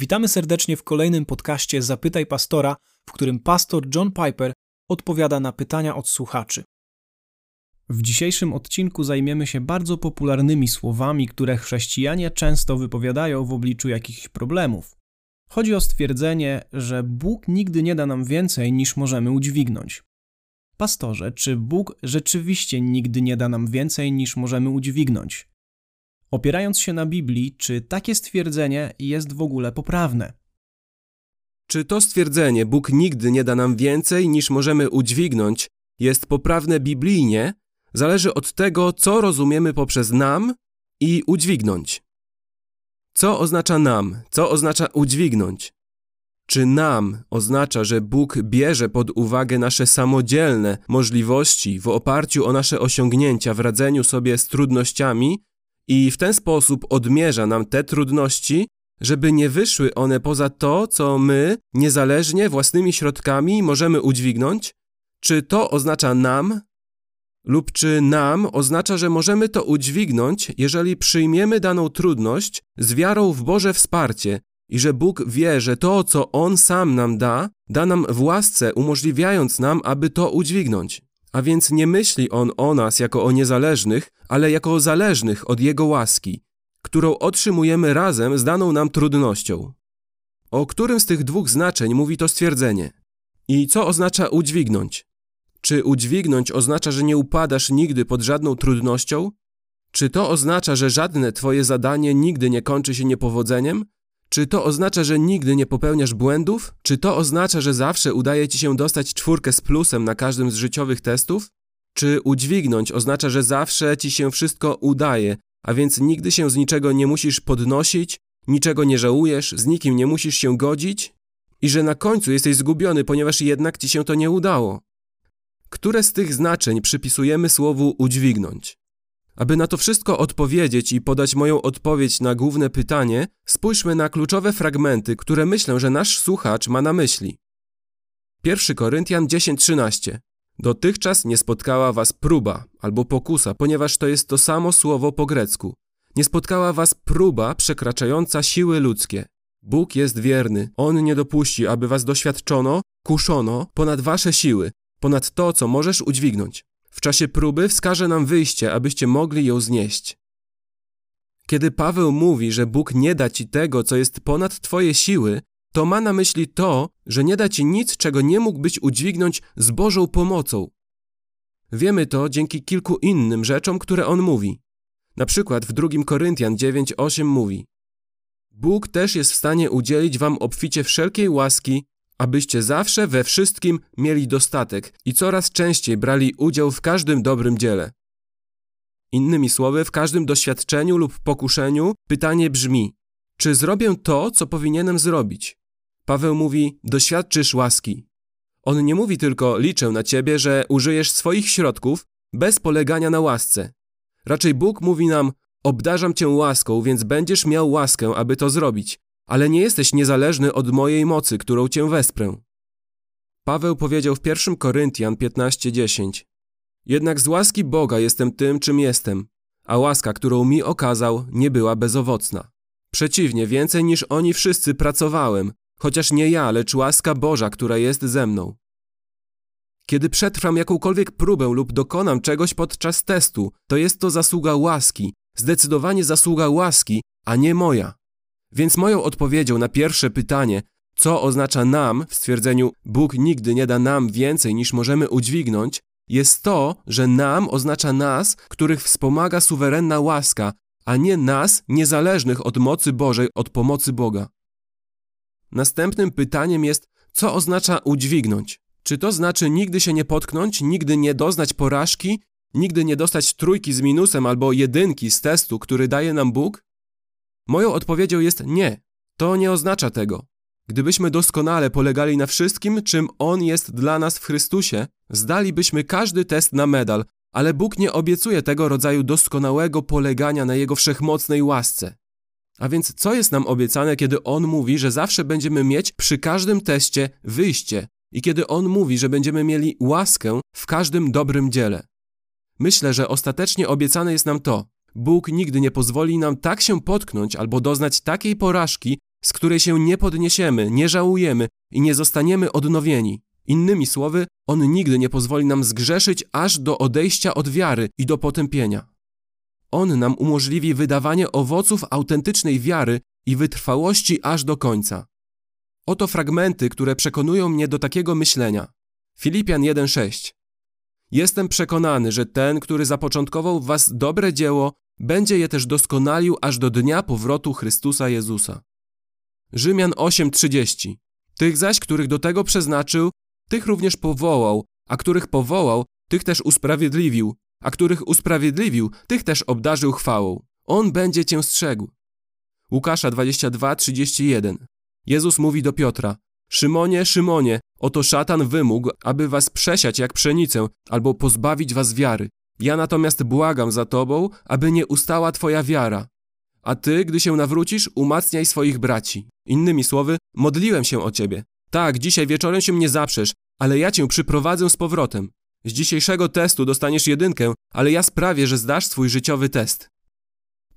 Witamy serdecznie w kolejnym podcaście Zapytaj Pastora, w którym pastor John Piper odpowiada na pytania od słuchaczy. W dzisiejszym odcinku zajmiemy się bardzo popularnymi słowami, które chrześcijanie często wypowiadają w obliczu jakichś problemów. Chodzi o stwierdzenie, że Bóg nigdy nie da nam więcej niż możemy udźwignąć. Pastorze, czy Bóg rzeczywiście nigdy nie da nam więcej niż możemy udźwignąć? Opierając się na Biblii, czy takie stwierdzenie jest w ogóle poprawne? Czy to stwierdzenie Bóg nigdy nie da nam więcej niż możemy udźwignąć jest poprawne biblijnie, zależy od tego, co rozumiemy poprzez nam i udźwignąć. Co oznacza nam? Co oznacza udźwignąć? Czy nam oznacza, że Bóg bierze pod uwagę nasze samodzielne możliwości w oparciu o nasze osiągnięcia w radzeniu sobie z trudnościami i w ten sposób odmierza nam te trudności, żeby nie wyszły one poza to, co my, niezależnie własnymi środkami, możemy udźwignąć? Czy to oznacza nam? Lub czy nam oznacza, że możemy to udźwignąć, jeżeli przyjmiemy daną trudność z wiarą w Boże wsparcie i że Bóg wie, że to, co On sam nam da, da nam w łasce, umożliwiając nam, aby to udźwignąć. A więc nie myśli On o nas jako o niezależnych, ale jako o zależnych od Jego łaski, którą otrzymujemy razem z daną nam trudnością. O którym z tych dwóch znaczeń mówi to stwierdzenie? I co oznacza udźwignąć? Czy udźwignąć oznacza, że nie upadasz nigdy pod żadną trudnością? Czy to oznacza, że żadne Twoje zadanie nigdy nie kończy się niepowodzeniem? Czy to oznacza, że nigdy nie popełniasz błędów? Czy to oznacza, że zawsze udaje ci się dostać czwórkę z plusem na każdym z życiowych testów? Czy udźwignąć oznacza, że zawsze ci się wszystko udaje, a więc nigdy się z niczego nie musisz podnosić, niczego nie żałujesz, z nikim nie musisz się godzić? I że na końcu jesteś zgubiony, ponieważ jednak ci się to nie udało? Które z tych znaczeń przypisujemy słowu udźwignąć? Aby na to wszystko odpowiedzieć i podać moją odpowiedź na główne pytanie, spójrzmy na kluczowe fragmenty, które myślę, że nasz słuchacz ma na myśli. 1 Koryntian 10:13 Dotychczas nie spotkała was próba albo pokusa, ponieważ to jest to samo słowo po grecku. Nie spotkała was próba przekraczająca siły ludzkie. Bóg jest wierny, On nie dopuści, aby was doświadczono, kuszono ponad wasze siły, ponad to, co możesz udźwignąć. W czasie próby wskaże nam wyjście, abyście mogli ją znieść. Kiedy Paweł mówi, że Bóg nie da ci tego, co jest ponad twoje siły, to ma na myśli to, że nie da ci nic, czego nie mógłbyś udźwignąć z Bożą pomocą. Wiemy to dzięki kilku innym rzeczom, które on mówi. Na przykład w 2 Koryntian 9:8 mówi: Bóg też jest w stanie udzielić wam obficie wszelkiej łaski, abyście zawsze we wszystkim mieli dostatek i coraz częściej brali udział w każdym dobrym dziele. Innymi słowy, w każdym doświadczeniu lub pokuszeniu pytanie brzmi: czy zrobię to, co powinienem zrobić? Paweł mówi: doświadczysz łaski. On nie mówi tylko: liczę na ciebie, że użyjesz swoich środków bez polegania na łasce. Raczej Bóg mówi nam: obdarzam cię łaską, więc będziesz miał łaskę, aby to zrobić ale nie jesteś niezależny od mojej mocy, którą cię wesprę. Paweł powiedział w 1 Koryntian 15:10 Jednak z łaski Boga jestem tym, czym jestem, a łaska, którą mi okazał, nie była bezowocna. Przeciwnie, więcej niż oni wszyscy pracowałem, chociaż nie ja, lecz łaska Boża, która jest ze mną. Kiedy przetrwam jakąkolwiek próbę lub dokonam czegoś podczas testu, to jest to zasługa łaski, zdecydowanie zasługa łaski, a nie moja. Więc moją odpowiedzią na pierwsze pytanie, co oznacza nam w stwierdzeniu Bóg nigdy nie da nam więcej niż możemy udźwignąć, jest to, że nam oznacza nas, których wspomaga suwerenna łaska, a nie nas, niezależnych od mocy Bożej, od pomocy Boga. Następnym pytaniem jest, co oznacza udźwignąć? Czy to znaczy nigdy się nie potknąć, nigdy nie doznać porażki, nigdy nie dostać trójki z minusem albo jedynki z testu, który daje nam Bóg? Moją odpowiedzią jest nie. To nie oznacza tego. Gdybyśmy doskonale polegali na wszystkim, czym On jest dla nas w Chrystusie, zdalibyśmy każdy test na medal, ale Bóg nie obiecuje tego rodzaju doskonałego polegania na Jego wszechmocnej łasce. A więc co jest nam obiecane, kiedy On mówi, że zawsze będziemy mieć przy każdym teście wyjście i kiedy On mówi, że będziemy mieli łaskę w każdym dobrym dziele? Myślę, że ostatecznie obiecane jest nam to, Bóg nigdy nie pozwoli nam tak się potknąć albo doznać takiej porażki, z której się nie podniesiemy, nie żałujemy i nie zostaniemy odnowieni. Innymi słowy, On nigdy nie pozwoli nam zgrzeszyć aż do odejścia od wiary i do potępienia. On nam umożliwi wydawanie owoców autentycznej wiary i wytrwałości aż do końca. Oto fragmenty, które przekonują mnie do takiego myślenia. Filipian 1:6. Jestem przekonany, że ten, który zapoczątkował w was dobre dzieło, będzie je też doskonalił aż do dnia powrotu Chrystusa Jezusa. Rzymian 8:30. Tych zaś, których do tego przeznaczył, tych również powołał, a których powołał, tych też usprawiedliwił, a których usprawiedliwił, tych też obdarzył chwałą. On będzie cię strzegł. Łukasza 22:31. Jezus mówi do Piotra: Szymonie, Szymonie, oto szatan wymógł, aby was przesiać jak pszenicę albo pozbawić was wiary. Ja natomiast błagam za tobą, aby nie ustała twoja wiara. A ty, gdy się nawrócisz, umacniaj swoich braci. Innymi słowy, modliłem się o ciebie. Tak, dzisiaj wieczorem się mnie zaprzesz, ale ja cię przyprowadzę z powrotem. Z dzisiejszego testu dostaniesz jedynkę, ale ja sprawię, że zdasz swój życiowy test.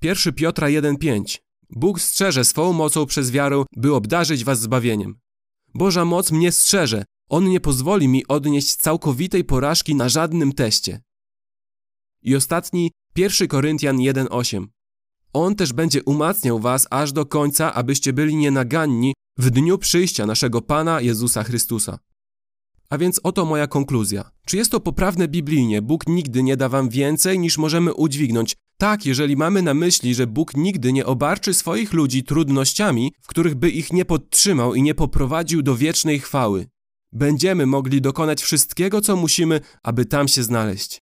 1 Piotra 1,5 Bóg strzeże swą mocą przez wiarę, by obdarzyć was zbawieniem. Boża moc mnie strzeże. On nie pozwoli mi odnieść całkowitej porażki na żadnym teście. I ostatni, 1 Koryntian 1,8 On też będzie umacniał was aż do końca, abyście byli nienaganni w dniu przyjścia naszego Pana Jezusa Chrystusa. A więc oto moja konkluzja. Czy jest to poprawne biblijnie? Bóg nigdy nie da wam więcej niż możemy udźwignąć. Tak, jeżeli mamy na myśli, że Bóg nigdy nie obarczy swoich ludzi trudnościami, w których by ich nie podtrzymał i nie poprowadził do wiecznej chwały. Będziemy mogli dokonać wszystkiego, co musimy, aby tam się znaleźć.